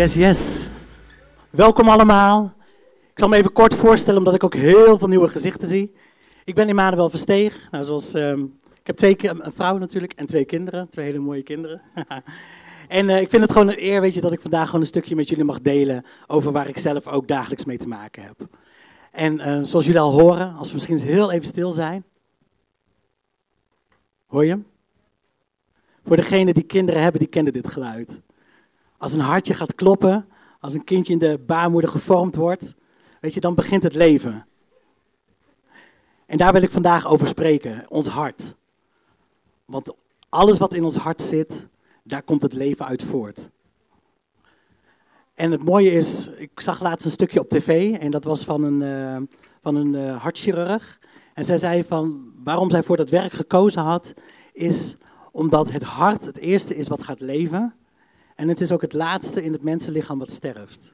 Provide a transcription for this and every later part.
Yes, yes. Welkom allemaal. Ik zal me even kort voorstellen, omdat ik ook heel veel nieuwe gezichten zie. Ik ben Emmanuel Versteeg. Nou, zoals, ehm, ik heb twee, een vrouw natuurlijk en twee kinderen. Twee hele mooie kinderen. en uh, ik vind het gewoon een eer, weet je, dat ik vandaag gewoon een stukje met jullie mag delen over waar ik zelf ook dagelijks mee te maken heb. En uh, zoals jullie al horen, als we misschien eens heel even stil zijn. Hoor je hem? Voor degenen die kinderen hebben, die kennen dit geluid. Als een hartje gaat kloppen, als een kindje in de baarmoeder gevormd wordt, weet je, dan begint het leven. En daar wil ik vandaag over spreken, ons hart. Want alles wat in ons hart zit, daar komt het leven uit voort. En het mooie is, ik zag laatst een stukje op tv en dat was van een, uh, van een uh, hartchirurg. En zij zei van, waarom zij voor dat werk gekozen had, is omdat het hart het eerste is wat gaat leven. En het is ook het laatste in het mensenlichaam wat sterft.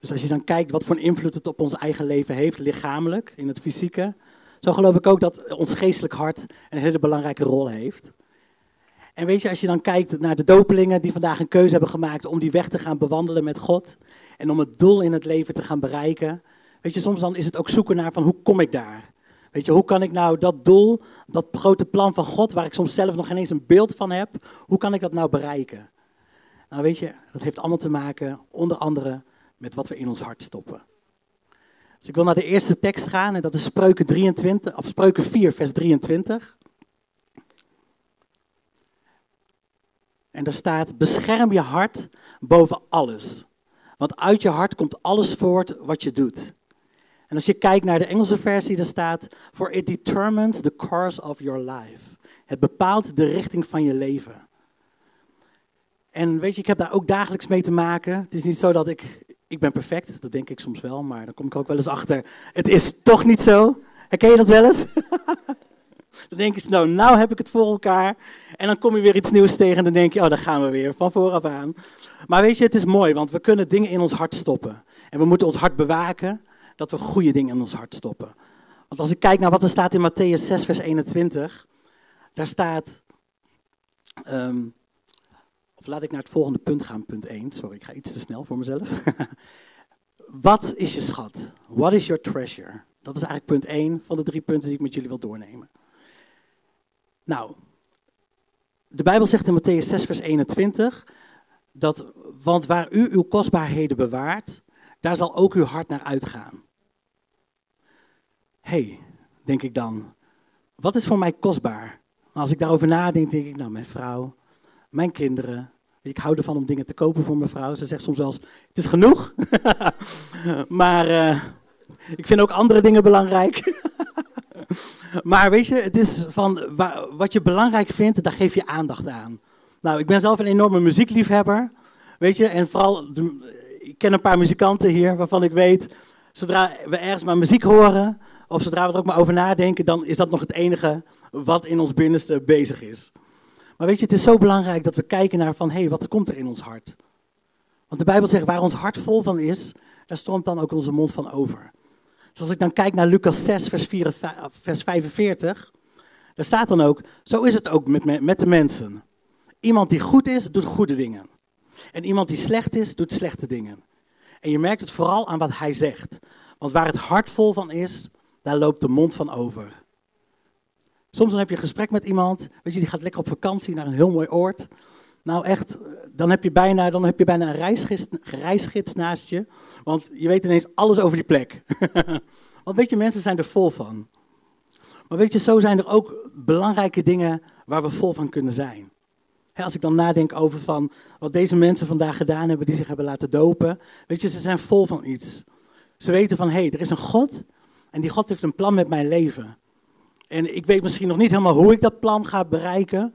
Dus als je dan kijkt wat voor invloed het op ons eigen leven heeft, lichamelijk, in het fysieke, zo geloof ik ook dat ons geestelijk hart een hele belangrijke rol heeft. En weet je, als je dan kijkt naar de dopelingen die vandaag een keuze hebben gemaakt om die weg te gaan bewandelen met God en om het doel in het leven te gaan bereiken, weet je, soms dan is het ook zoeken naar van hoe kom ik daar? Weet je, hoe kan ik nou dat doel, dat grote plan van God, waar ik soms zelf nog ineens een beeld van heb, hoe kan ik dat nou bereiken? Nou weet je, dat heeft allemaal te maken, onder andere, met wat we in ons hart stoppen. Dus ik wil naar de eerste tekst gaan en dat is Spreuken, 23, of Spreuken 4, vers 23. En daar staat, bescherm je hart boven alles. Want uit je hart komt alles voort wat je doet. En als je kijkt naar de Engelse versie, daar staat: For it determines the course of your life. Het bepaalt de richting van je leven. En weet je, ik heb daar ook dagelijks mee te maken. Het is niet zo dat ik. Ik ben perfect, dat denk ik soms wel, maar dan kom ik ook wel eens achter. Het is toch niet zo. Herken je dat wel eens? dan denk je, nou, nou heb ik het voor elkaar. En dan kom je weer iets nieuws tegen en dan denk je, oh, daar gaan we weer, van vooraf aan. Maar weet je, het is mooi, want we kunnen dingen in ons hart stoppen. En we moeten ons hart bewaken dat we goede dingen in ons hart stoppen. Want als ik kijk naar wat er staat in Matthäus 6, vers 21, daar staat. Ehm, of laat ik naar het volgende punt gaan, punt 1. Sorry, ik ga iets te snel voor mezelf. wat is je schat? What is your treasure? Dat is eigenlijk punt 1 van de drie punten die ik met jullie wil doornemen. Nou, de Bijbel zegt in Matthäus 6, vers 21, dat, want waar u uw kostbaarheden bewaart, daar zal ook uw hart naar uitgaan hey, denk ik dan, wat is voor mij kostbaar? Als ik daarover nadenk, denk ik, nou, mijn vrouw, mijn kinderen. Ik hou ervan om dingen te kopen voor mijn vrouw. Ze zegt soms wel eens, het is genoeg. maar uh, ik vind ook andere dingen belangrijk. maar weet je, het is van wat je belangrijk vindt, daar geef je aandacht aan. Nou, ik ben zelf een enorme muziekliefhebber. Weet je, en vooral, ik ken een paar muzikanten hier waarvan ik weet, zodra we ergens maar muziek horen, of zodra we er ook maar over nadenken, dan is dat nog het enige wat in ons binnenste bezig is. Maar weet je, het is zo belangrijk dat we kijken naar van, hé, hey, wat komt er in ons hart? Want de Bijbel zegt, waar ons hart vol van is, daar stroomt dan ook onze mond van over. Dus als ik dan kijk naar Lucas 6, vers, 4, vers 45, daar staat dan ook, zo is het ook met, met de mensen. Iemand die goed is, doet goede dingen. En iemand die slecht is, doet slechte dingen. En je merkt het vooral aan wat hij zegt. Want waar het hart vol van is, daar loopt de mond van over. Soms dan heb je een gesprek met iemand, weet je, die gaat lekker op vakantie naar een heel mooi oord. Nou echt, dan heb je bijna, dan heb je bijna een reisgids, reisgids naast je, want je weet ineens alles over die plek. want weet je, mensen zijn er vol van. Maar weet je, zo zijn er ook belangrijke dingen waar we vol van kunnen zijn. als ik dan nadenk over van wat deze mensen vandaag gedaan hebben, die zich hebben laten dopen. Weet je, ze zijn vol van iets. Ze weten van, hé, hey, er is een God en die God heeft een plan met mijn leven. En ik weet misschien nog niet helemaal hoe ik dat plan ga bereiken,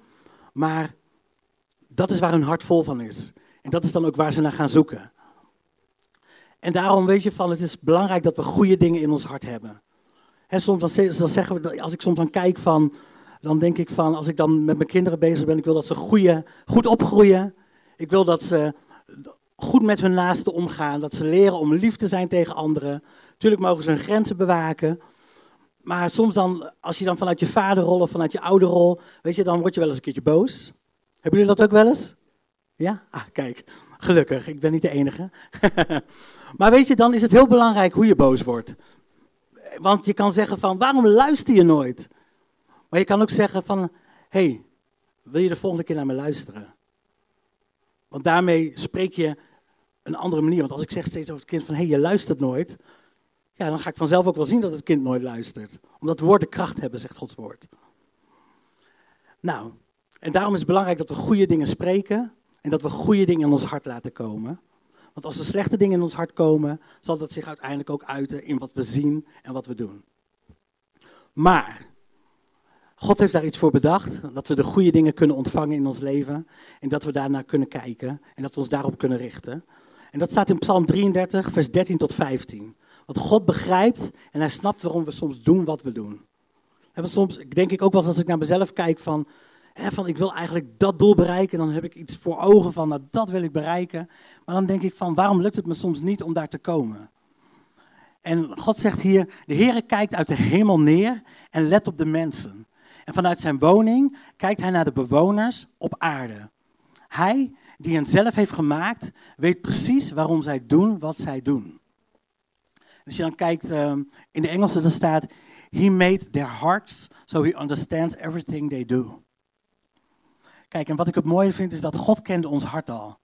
maar dat is waar hun hart vol van is. En dat is dan ook waar ze naar gaan zoeken. En daarom weet je van, het is belangrijk dat we goede dingen in ons hart hebben. He, soms dan, zeggen we, als ik soms dan kijk van, dan denk ik van, als ik dan met mijn kinderen bezig ben, ik wil dat ze goede, goed opgroeien. Ik wil dat ze goed met hun naasten omgaan, dat ze leren om lief te zijn tegen anderen. Natuurlijk mogen ze hun grenzen bewaken. Maar soms dan, als je dan vanuit je vaderrol of vanuit je ouderrol, weet je, dan word je wel eens een keertje boos. Hebben jullie dat ook wel eens? Ja? Ah, kijk. Gelukkig, ik ben niet de enige. maar weet je, dan is het heel belangrijk hoe je boos wordt. Want je kan zeggen van, waarom luister je nooit? Maar je kan ook zeggen van, hey, wil je de volgende keer naar me luisteren? Want daarmee spreek je een andere manier. Want als ik zeg steeds over het kind van, hé, hey, je luistert nooit. Ja, dan ga ik vanzelf ook wel zien dat het kind nooit luistert. Omdat woorden kracht hebben, zegt Gods woord. Nou, en daarom is het belangrijk dat we goede dingen spreken. En dat we goede dingen in ons hart laten komen. Want als er slechte dingen in ons hart komen, zal dat zich uiteindelijk ook uiten in wat we zien en wat we doen. Maar God heeft daar iets voor bedacht, dat we de goede dingen kunnen ontvangen in ons leven en dat we daarnaar kunnen kijken en dat we ons daarop kunnen richten. En dat staat in Psalm 33, vers 13 tot 15. Want God begrijpt en hij snapt waarom we soms doen wat we doen. En soms denk ik ook wel eens als ik naar mezelf kijk van, hè, van ik wil eigenlijk dat doel bereiken, dan heb ik iets voor ogen van nou, dat wil ik bereiken. Maar dan denk ik van waarom lukt het me soms niet om daar te komen? En God zegt hier, de Heere kijkt uit de hemel neer en let op de mensen. En vanuit zijn woning kijkt hij naar de bewoners op aarde. Hij, die hen zelf heeft gemaakt, weet precies waarom zij doen wat zij doen. Als je dan kijkt, ehm, in de Engelse dan staat, He made their hearts so he understands everything they do. Kijk, en wat ik het mooie vind is dat God kende ons hart al.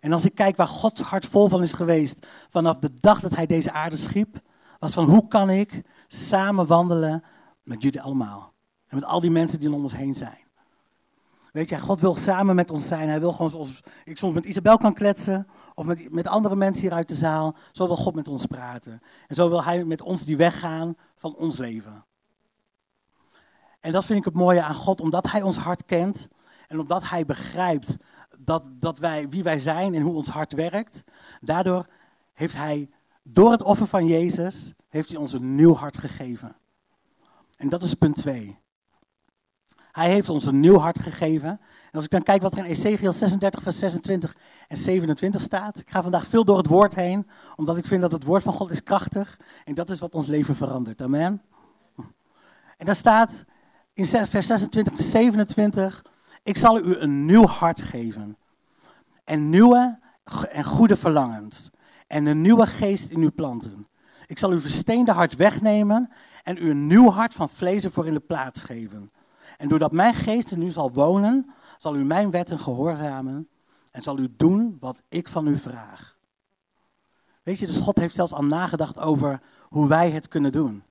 En als ik kijk waar Gods hart vol van is geweest vanaf de dag dat hij deze aarde schiep, was van hoe kan ik samen wandelen met jullie allemaal. En met al die mensen die om ons heen zijn. Weet je, God wil samen met ons zijn. Hij wil gewoon zoals ik soms met Isabel kan kletsen. Of met, met andere mensen hier uit de zaal. Zo wil God met ons praten. En zo wil hij met ons die weg gaan van ons leven. En dat vind ik het mooie aan God. Omdat hij ons hart kent. En omdat hij begrijpt dat, dat wij, wie wij zijn en hoe ons hart werkt. Daardoor heeft hij, door het offer van Jezus, heeft hij ons een nieuw hart gegeven. En dat is punt 2. Hij heeft ons een nieuw hart gegeven. En als ik dan kijk wat er in Ezekiel 36, vers 26 en 27 staat. Ik ga vandaag veel door het woord heen, omdat ik vind dat het woord van God is krachtig. En dat is wat ons leven verandert. Amen. En daar staat in vers 26 en 27. Ik zal u een nieuw hart geven. En nieuwe en goede verlangens. En een nieuwe geest in u planten. Ik zal uw versteende hart wegnemen en u een nieuw hart van vlees voor in de plaats geven. En doordat mijn geest in u zal wonen, zal u mijn wetten gehoorzamen en zal u doen wat ik van u vraag. Weet je, dus God heeft zelfs al nagedacht over hoe wij het kunnen doen.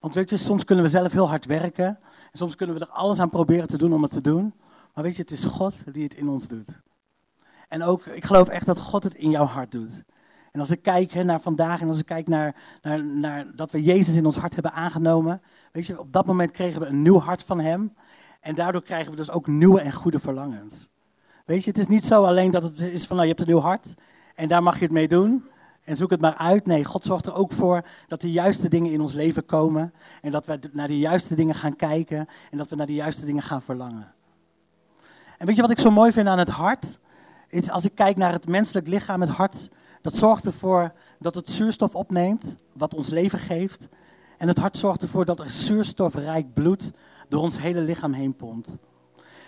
Want weet je, soms kunnen we zelf heel hard werken. En soms kunnen we er alles aan proberen te doen om het te doen. Maar weet je, het is God die het in ons doet. En ook, ik geloof echt dat God het in jouw hart doet. En als ik kijk naar vandaag en als ik kijk naar, naar, naar dat we Jezus in ons hart hebben aangenomen, weet je, op dat moment kregen we een nieuw hart van Hem. En daardoor krijgen we dus ook nieuwe en goede verlangens. Weet je, het is niet zo alleen dat het is van, nou, je hebt een nieuw hart en daar mag je het mee doen. En zoek het maar uit. Nee, God zorgt er ook voor dat de juiste dingen in ons leven komen. En dat we naar de juiste dingen gaan kijken. En dat we naar de juiste dingen gaan verlangen. En weet je wat ik zo mooi vind aan het hart? Is als ik kijk naar het menselijk lichaam, het hart dat zorgt ervoor dat het zuurstof opneemt, wat ons leven geeft. En het hart zorgt ervoor dat er zuurstofrijk bloed door ons hele lichaam heen pompt.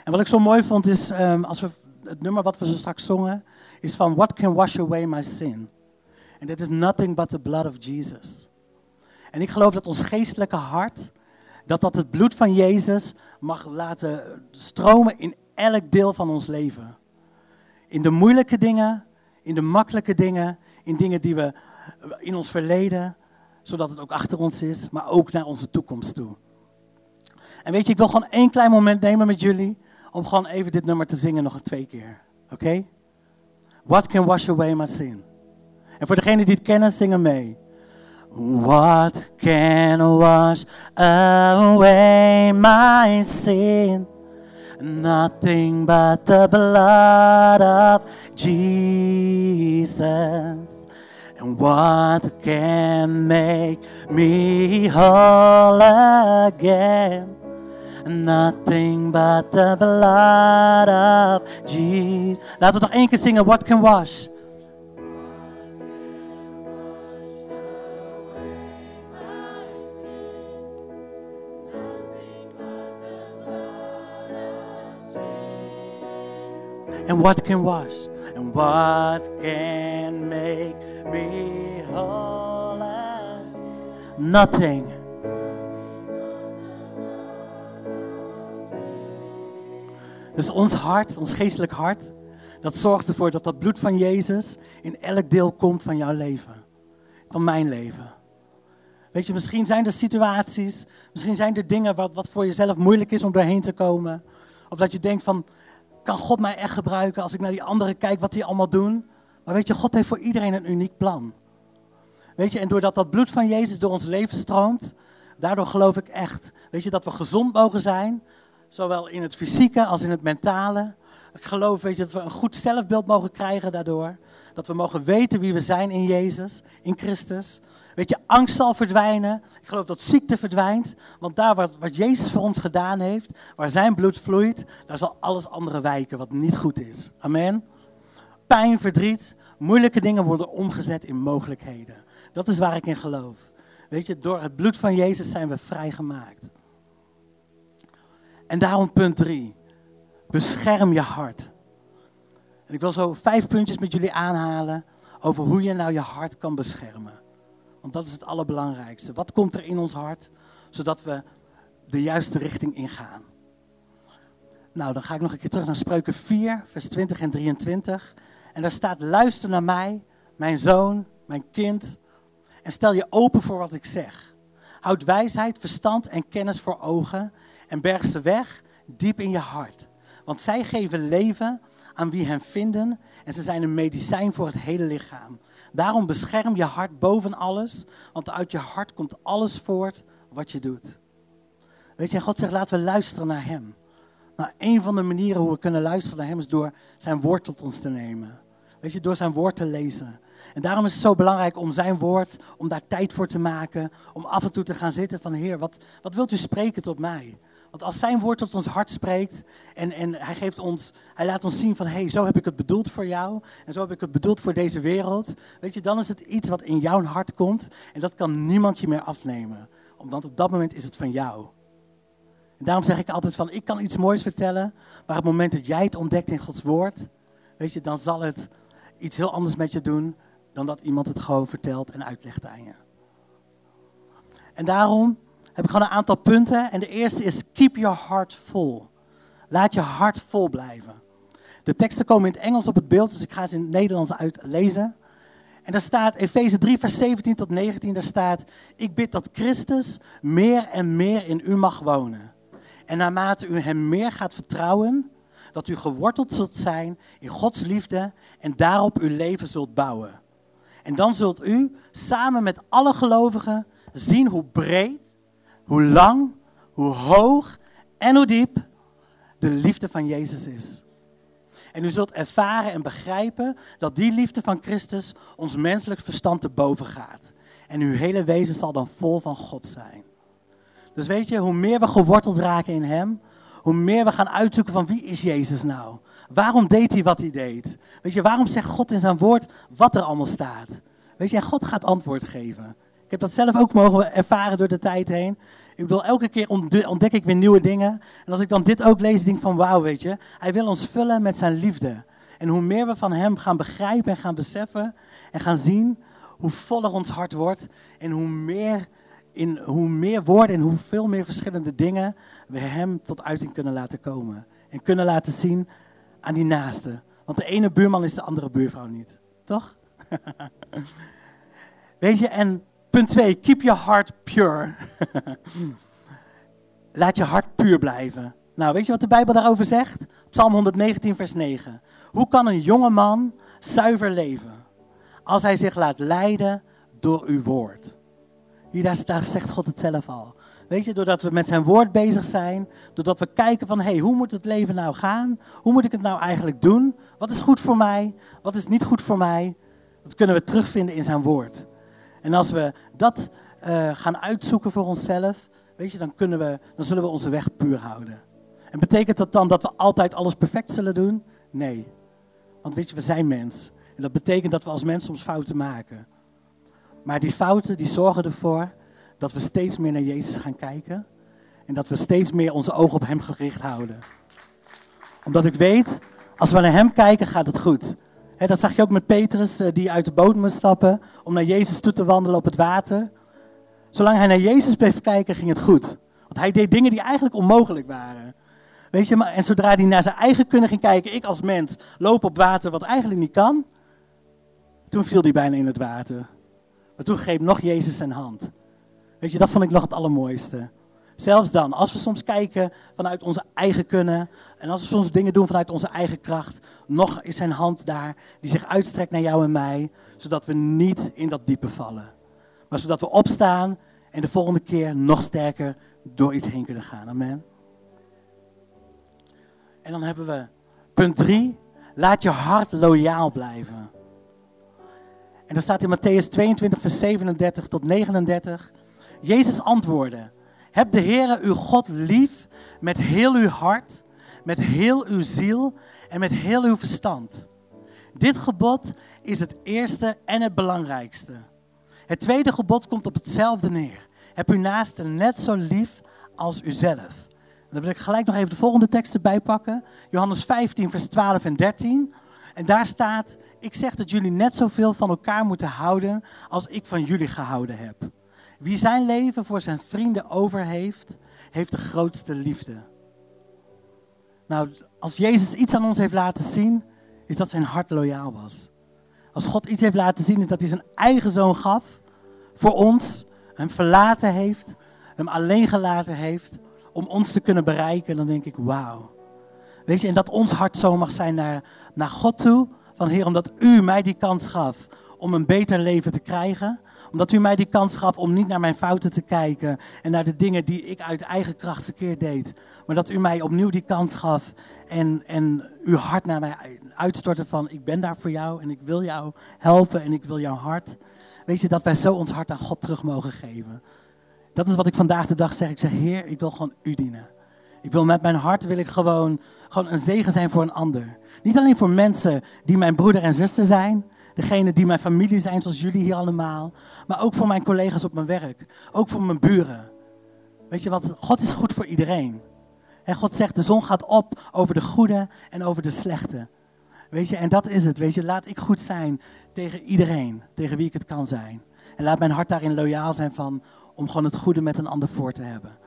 En wat ik zo mooi vond is, um, als we, het nummer wat we zo straks zongen, is van What can wash away my sin? En that is nothing but the blood of Jesus. En ik geloof dat ons geestelijke hart, dat dat het bloed van Jezus mag laten stromen in elk deel van ons leven. In de moeilijke dingen, in de makkelijke dingen, in dingen die we in ons verleden, zodat het ook achter ons is, maar ook naar onze toekomst toe. En weet je, ik wil gewoon één klein moment nemen met jullie om gewoon even dit nummer te zingen nog een twee keer. Oké? What can wash away my sin? En voor degenen die het kennen, zingen mee. What can wash away my sin? Nothing but the blood of Jesus. And what can make me whole again? Nothing but the blood of Jesus. Laten we nog één keer zingen. What can wash? And what can wash? And what can make me whole? Nothing. Dus ons hart, ons geestelijk hart, dat zorgt ervoor dat dat bloed van Jezus in elk deel komt van jouw leven. Van mijn leven. Weet je, misschien zijn er situaties, misschien zijn er dingen wat, wat voor jezelf moeilijk is om doorheen te komen. Of dat je denkt van, kan God mij echt gebruiken als ik naar die anderen kijk wat die allemaal doen? Maar weet je, God heeft voor iedereen een uniek plan. Weet je, en doordat dat bloed van Jezus door ons leven stroomt, daardoor geloof ik echt, weet je, dat we gezond mogen zijn, zowel in het fysieke als in het mentale. Ik geloof, weet je, dat we een goed zelfbeeld mogen krijgen daardoor. Dat we mogen weten wie we zijn in Jezus, in Christus. Weet je, angst zal verdwijnen. Ik geloof dat ziekte verdwijnt. Want daar wat, wat Jezus voor ons gedaan heeft, waar zijn bloed vloeit, daar zal alles andere wijken wat niet goed is. Amen. Pijn, verdriet, moeilijke dingen worden omgezet in mogelijkheden. Dat is waar ik in geloof. Weet je, door het bloed van Jezus zijn we vrijgemaakt. En daarom punt drie. Bescherm je hart. En ik wil zo vijf puntjes met jullie aanhalen over hoe je nou je hart kan beschermen. Want dat is het allerbelangrijkste. Wat komt er in ons hart, zodat we de juiste richting ingaan? Nou, dan ga ik nog een keer terug naar Spreuken 4, vers 20 en 23. En daar staat, luister naar mij, mijn zoon, mijn kind, en stel je open voor wat ik zeg. Houd wijsheid, verstand en kennis voor ogen en berg ze weg diep in je hart. Want zij geven leven aan wie hen vinden en ze zijn een medicijn voor het hele lichaam. Daarom bescherm je hart boven alles, want uit je hart komt alles voort wat je doet. Weet je, God zegt laten we luisteren naar Hem. Nou, een van de manieren hoe we kunnen luisteren naar Hem is door Zijn woord tot ons te nemen. Weet je, door Zijn woord te lezen. En daarom is het zo belangrijk om Zijn woord, om daar tijd voor te maken, om af en toe te gaan zitten van Heer, wat, wat wilt u spreken tot mij? Want als zijn woord tot ons hart spreekt en, en hij, geeft ons, hij laat ons zien van hé, hey, zo heb ik het bedoeld voor jou en zo heb ik het bedoeld voor deze wereld. Weet je, dan is het iets wat in jouw hart komt en dat kan niemand je meer afnemen. Want op dat moment is het van jou. En daarom zeg ik altijd van, ik kan iets moois vertellen, maar op het moment dat jij het ontdekt in Gods woord, weet je, dan zal het iets heel anders met je doen dan dat iemand het gewoon vertelt en uitlegt aan je. En daarom heb ik gewoon een aantal punten. En de eerste is keep your heart full. Laat je hart vol blijven. De teksten komen in het Engels op het beeld, dus ik ga ze in het Nederlands uitlezen. En daar staat, Efeze 3, vers 17 tot 19, daar staat, ik bid dat Christus meer en meer in u mag wonen. En naarmate u hem meer gaat vertrouwen, dat u geworteld zult zijn in Gods liefde en daarop uw leven zult bouwen. En dan zult u samen met alle gelovigen zien hoe breed, hoe lang, hoe hoog en hoe diep de liefde van Jezus is. En u zult ervaren en begrijpen dat die liefde van Christus ons menselijk verstand te boven gaat. En uw hele wezen zal dan vol van God zijn. Dus weet je, hoe meer we geworteld raken in Hem, hoe meer we gaan uitzoeken van wie is Jezus nou? Waarom deed hij wat hij deed? Weet je, waarom zegt God in zijn woord wat er allemaal staat? Weet je, en God gaat antwoord geven. Ik heb dat zelf ook mogen ervaren door de tijd heen. Ik bedoel, elke keer ontdek ik weer nieuwe dingen. En als ik dan dit ook lees, denk ik van wauw, weet je. Hij wil ons vullen met zijn liefde. En hoe meer we van hem gaan begrijpen en gaan beseffen en gaan zien, hoe voller ons hart wordt. En hoe meer, in, hoe meer woorden en hoeveel meer verschillende dingen we hem tot uiting kunnen laten komen. En kunnen laten zien aan die naaste. Want de ene buurman is de andere buurvrouw niet. Toch? Weet je, en Punt 2, keep your heart pure. Laat je hart puur blijven. Nou, weet je wat de Bijbel daarover zegt? Psalm 119, vers 9. Hoe kan een jonge man zuiver leven als hij zich laat leiden door uw woord? Hier, daar, zegt God het zelf al. Weet je, doordat we met zijn woord bezig zijn, doordat we kijken van, hé, hey, hoe moet het leven nou gaan? Hoe moet ik het nou eigenlijk doen? Wat is goed voor mij? Wat is niet goed voor mij? Dat kunnen we terugvinden in zijn woord. En als we dat uh, gaan uitzoeken voor onszelf, weet je, dan, kunnen we, dan zullen we onze weg puur houden. En betekent dat dan dat we altijd alles perfect zullen doen? Nee. Want weet je, we zijn mens. En dat betekent dat we als mens soms fouten maken. Maar die fouten die zorgen ervoor dat we steeds meer naar Jezus gaan kijken. En dat we steeds meer onze ogen op Hem gericht houden. Omdat ik weet, Als we naar hem kijken, gaat het goed. Dat zag je ook met Petrus, eh, die uit de boot moest stappen om naar Jezus toe te wandelen op het water. Zolang hij naar Jezus bleef kijken, ging het goed. Want hij deed dingen die eigenlijk onmogelijk waren. Weet je, maar, en zodra hij naar zijn eigen kunnen ging kijken, ik als mens loop op water wat eigenlijk niet kan, toen viel hij bijna in het water. Maar toen greep nog Jezus zijn hand. Weet je, dat vond ik nog het allermooiste. Zelfs dan, als we soms kijken vanuit onze eigen kunnen en als we soms dingen doen vanuit onze eigen kracht, nog is zijn hand daar die zich uitstrekt naar jou en mij, zodat we niet in dat diepe vallen. Maar zodat we opstaan en de volgende keer nog sterker door iets heen kunnen gaan. Amen. En dan hebben we punt 3. Laat je hart loyaal blijven. En dat staat in Matthäus 22, vers 37 tot 39. Jezus antwoordde: Heb de Heere uw God lief met heel uw hart, met heel uw ziel en met heel uw verstand. Dit gebod is het eerste en het belangrijkste. Het tweede gebod komt op hetzelfde neer. Heb uw naaste net zo lief als uzelf. Dan wil ik gelijk nog even de volgende teksten bijpakken. Johannes 15, vers 12 en 13. En daar staat, ik zeg dat jullie net zoveel van elkaar moeten houden als ik van jullie gehouden heb. Wie zijn leven voor zijn vrienden over heeft, heeft de grootste liefde. Nou, als Jezus iets aan ons heeft laten zien, is dat zijn hart loyaal was. Als God iets heeft laten zien, is dat hij zijn eigen zoon gaf voor ons, hem verlaten heeft, hem alleen gelaten heeft om ons te kunnen bereiken. Dan denk ik, wauw. Weet je, en dat ons hart zo mag zijn naar, naar God toe. Van Heer, omdat u mij die kans gaf om een beter leven te krijgen. Omdat u mij die kans gaf om niet naar mijn fouten te kijken en naar de dingen die ik uit eigen kracht verkeerd deed. Maar dat u mij opnieuw die kans gaf en, en uw hart naar mij uitstortte van ik ben daar voor jou en ik wil jou helpen en ik wil jouw hart. Weet je, dat wij zo ons hart aan God terug mogen geven. Dat is wat ik vandaag de dag zeg. Ik zeg, Heer, ik wil gewoon u dienen. Ik wil met mijn hart wil ik gewoon, gewoon een zegen zijn voor een ander. Niet alleen voor mensen die mijn broeder en zuster zijn, degene die mijn familie zijn, zoals jullie hier allemaal, maar ook voor mijn collega's op mijn werk, ook voor mijn buren. Weet je wat? God is goed voor iedereen. En God zegt, de zon gaat op over de goede en over de slechte. Weet je, en dat is het. Weet je, laat ik goed zijn tegen iedereen, tegen wie ik het kan zijn. En laat mijn hart daarin loyaal zijn van, om gewoon het goede met een ander voor te hebben.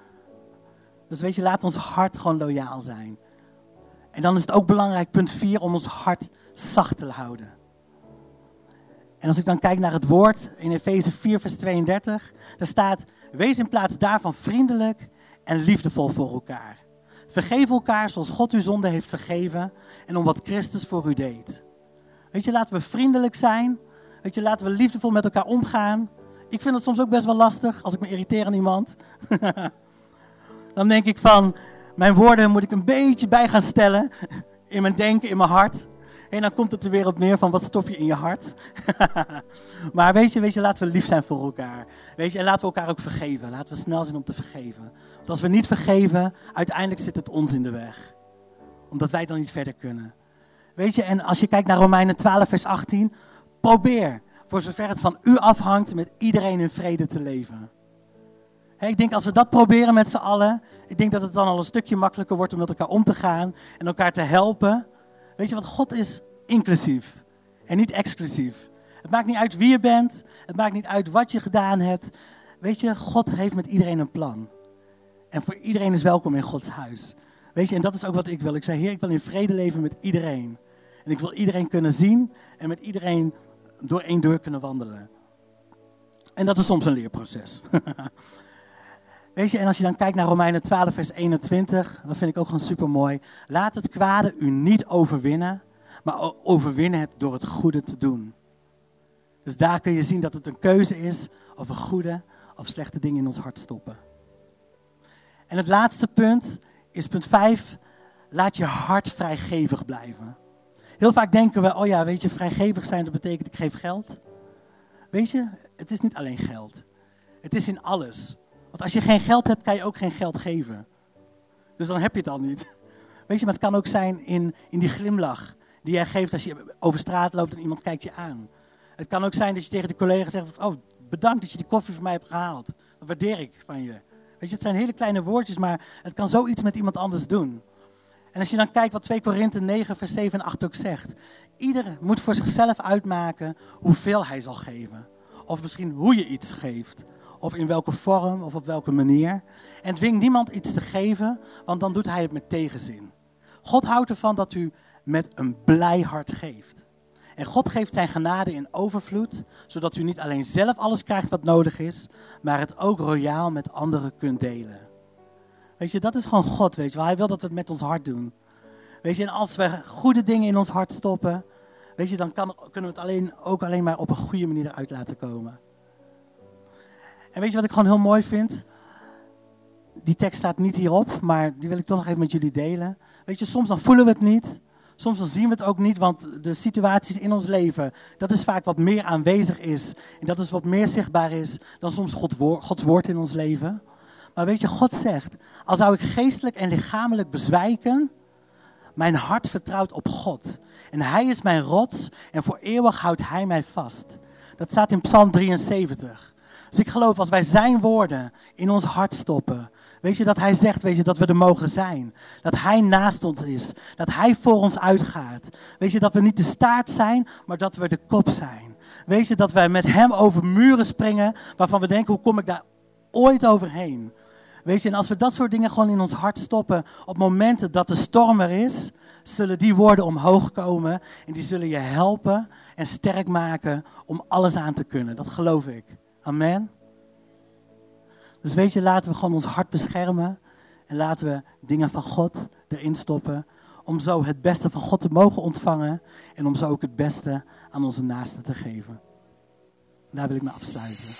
Dus weet je, laat ons hart gewoon loyaal zijn. En dan is het ook belangrijk, punt 4, om ons hart zacht te houden. En als ik dan kijk naar het woord in Efeze 4, vers 32, daar staat: Wees in plaats daarvan vriendelijk en liefdevol voor elkaar. Vergeef elkaar zoals God uw zonde heeft vergeven en om wat Christus voor u deed. Weet je, laten we vriendelijk zijn. Weet je, laten we liefdevol met elkaar omgaan. Ik vind het soms ook best wel lastig als ik me irriteer aan iemand. dan denk ik van, mijn woorden moet ik een beetje bij gaan stellen. In mijn denken, in mijn hart. En dan komt het er weer op neer van, wat stop je in je hart? maar weet je, weet je, laten we lief zijn voor elkaar. Weet je, en laten we elkaar ook vergeven. Laten we snel zijn om te vergeven. Want als we niet vergeven, uiteindelijk zit het ons in de weg. Omdat wij dan niet verder kunnen. Weet je, en als je kijkt naar Romeinen 12, vers 18, probeer voor zover het van u afhangt, met iedereen in vrede te leven. ik denk als we dat proberen met z'n allen, ik denk dat het dan al een stukje makkelijker wordt om met elkaar om te gaan en elkaar te helpen. Weet je, want God is inclusief en niet exclusief. Het maakt niet uit wie je bent, het maakt niet uit wat je gedaan hebt. Weet je, God heeft met iedereen een plan. En voor iedereen is welkom in Gods huis. Weet je, en dat is ook wat ik wil. Ik zei, Heer, ik wil in vrede leven met iedereen. En ik wil iedereen kunnen zien en met iedereen door één deur kunnen wandelen. En dat is soms een leerproces. Weet je, en als je dan kijkt naar Romeinen 12, vers 21, dat vind ik ook gewoon super mooi. Laat het kwade u niet overwinnen, maar overwinnen het door het goede te doen. Dus daar kun je zien dat het een keuze is of we goede of slechte dingen in ons hart stoppen. En het laatste punt is punt 5. Laat je hart vrijgevig blijven. Heel vaak denken we, oh ja, weet je, vrijgevig zijn, dat betekent ik geef geld. Weet je, het is niet alleen geld. Het is in alles. Want als je geen geld hebt, kan je ook geen geld geven. Dus dan heb je het al niet. Weet je, maar het kan ook zijn in, in die glimlach die jij geeft als je over straat loopt en iemand kijkt je aan. Het kan ook zijn dat je tegen de collega zegt, oh, bedankt dat je die koffie voor mij hebt gehaald. Dat waardeer ik van je. Weet je, het zijn hele kleine woordjes, maar het kan zoiets met iemand anders doen. En als je dan kijkt wat 2 Korinthe 9, vers 7 en 8 ook zegt. Ieder moet voor zichzelf uitmaken hoeveel hij zal geven. Of misschien hoe je iets geeft. Of in welke vorm of op welke manier. En dwing niemand iets te geven, want dan doet hij het met tegenzin. God houdt ervan dat u met een blij hart geeft. En God geeft zijn genade in overvloed, zodat u niet alleen zelf alles krijgt wat nodig is, maar het ook royaal met anderen kunt delen. Weet je, dat is gewoon God, weet je wel. Hij wil dat we het met ons hart doen. Weet je, en als we goede dingen in ons hart stoppen, weet je, dan kan, kunnen we het alleen, ook alleen maar op een goede manier eruit laten komen. En weet je wat ik gewoon heel mooi vind? Die tekst staat niet hierop, maar die wil ik toch nog even met jullie delen. Weet je, soms dan voelen we het niet. Soms dan zien we het ook niet, want de situaties in ons leven, dat is vaak wat meer aanwezig is. En dat is wat meer zichtbaar is dan soms Gods woord in ons leven. Maar weet je, God zegt, al zou ik geestelijk en lichamelijk bezwijken, mijn hart vertrouwt op God. En Hij is mijn rots en voor eeuwig houdt Hij mij vast. Dat staat in Psalm 73. Dus ik geloof als wij Zijn woorden in ons hart stoppen, weet je dat Hij zegt, weet je dat we er mogen zijn. Dat Hij naast ons is, dat Hij voor ons uitgaat. Weet je dat we niet de staart zijn, maar dat we de kop zijn. Weet je dat wij met Hem over muren springen waarvan we denken, hoe kom ik daar ooit overheen? Weet je, en als we dat soort dingen gewoon in ons hart stoppen, op momenten dat de storm er is, zullen die woorden omhoog komen en die zullen je helpen en sterk maken om alles aan te kunnen. Dat geloof ik. Amen. Dus weet je, laten we gewoon ons hart beschermen en laten we dingen van God erin stoppen om zo het beste van God te mogen ontvangen en om zo ook het beste aan onze naasten te geven. Daar wil ik me afsluiten.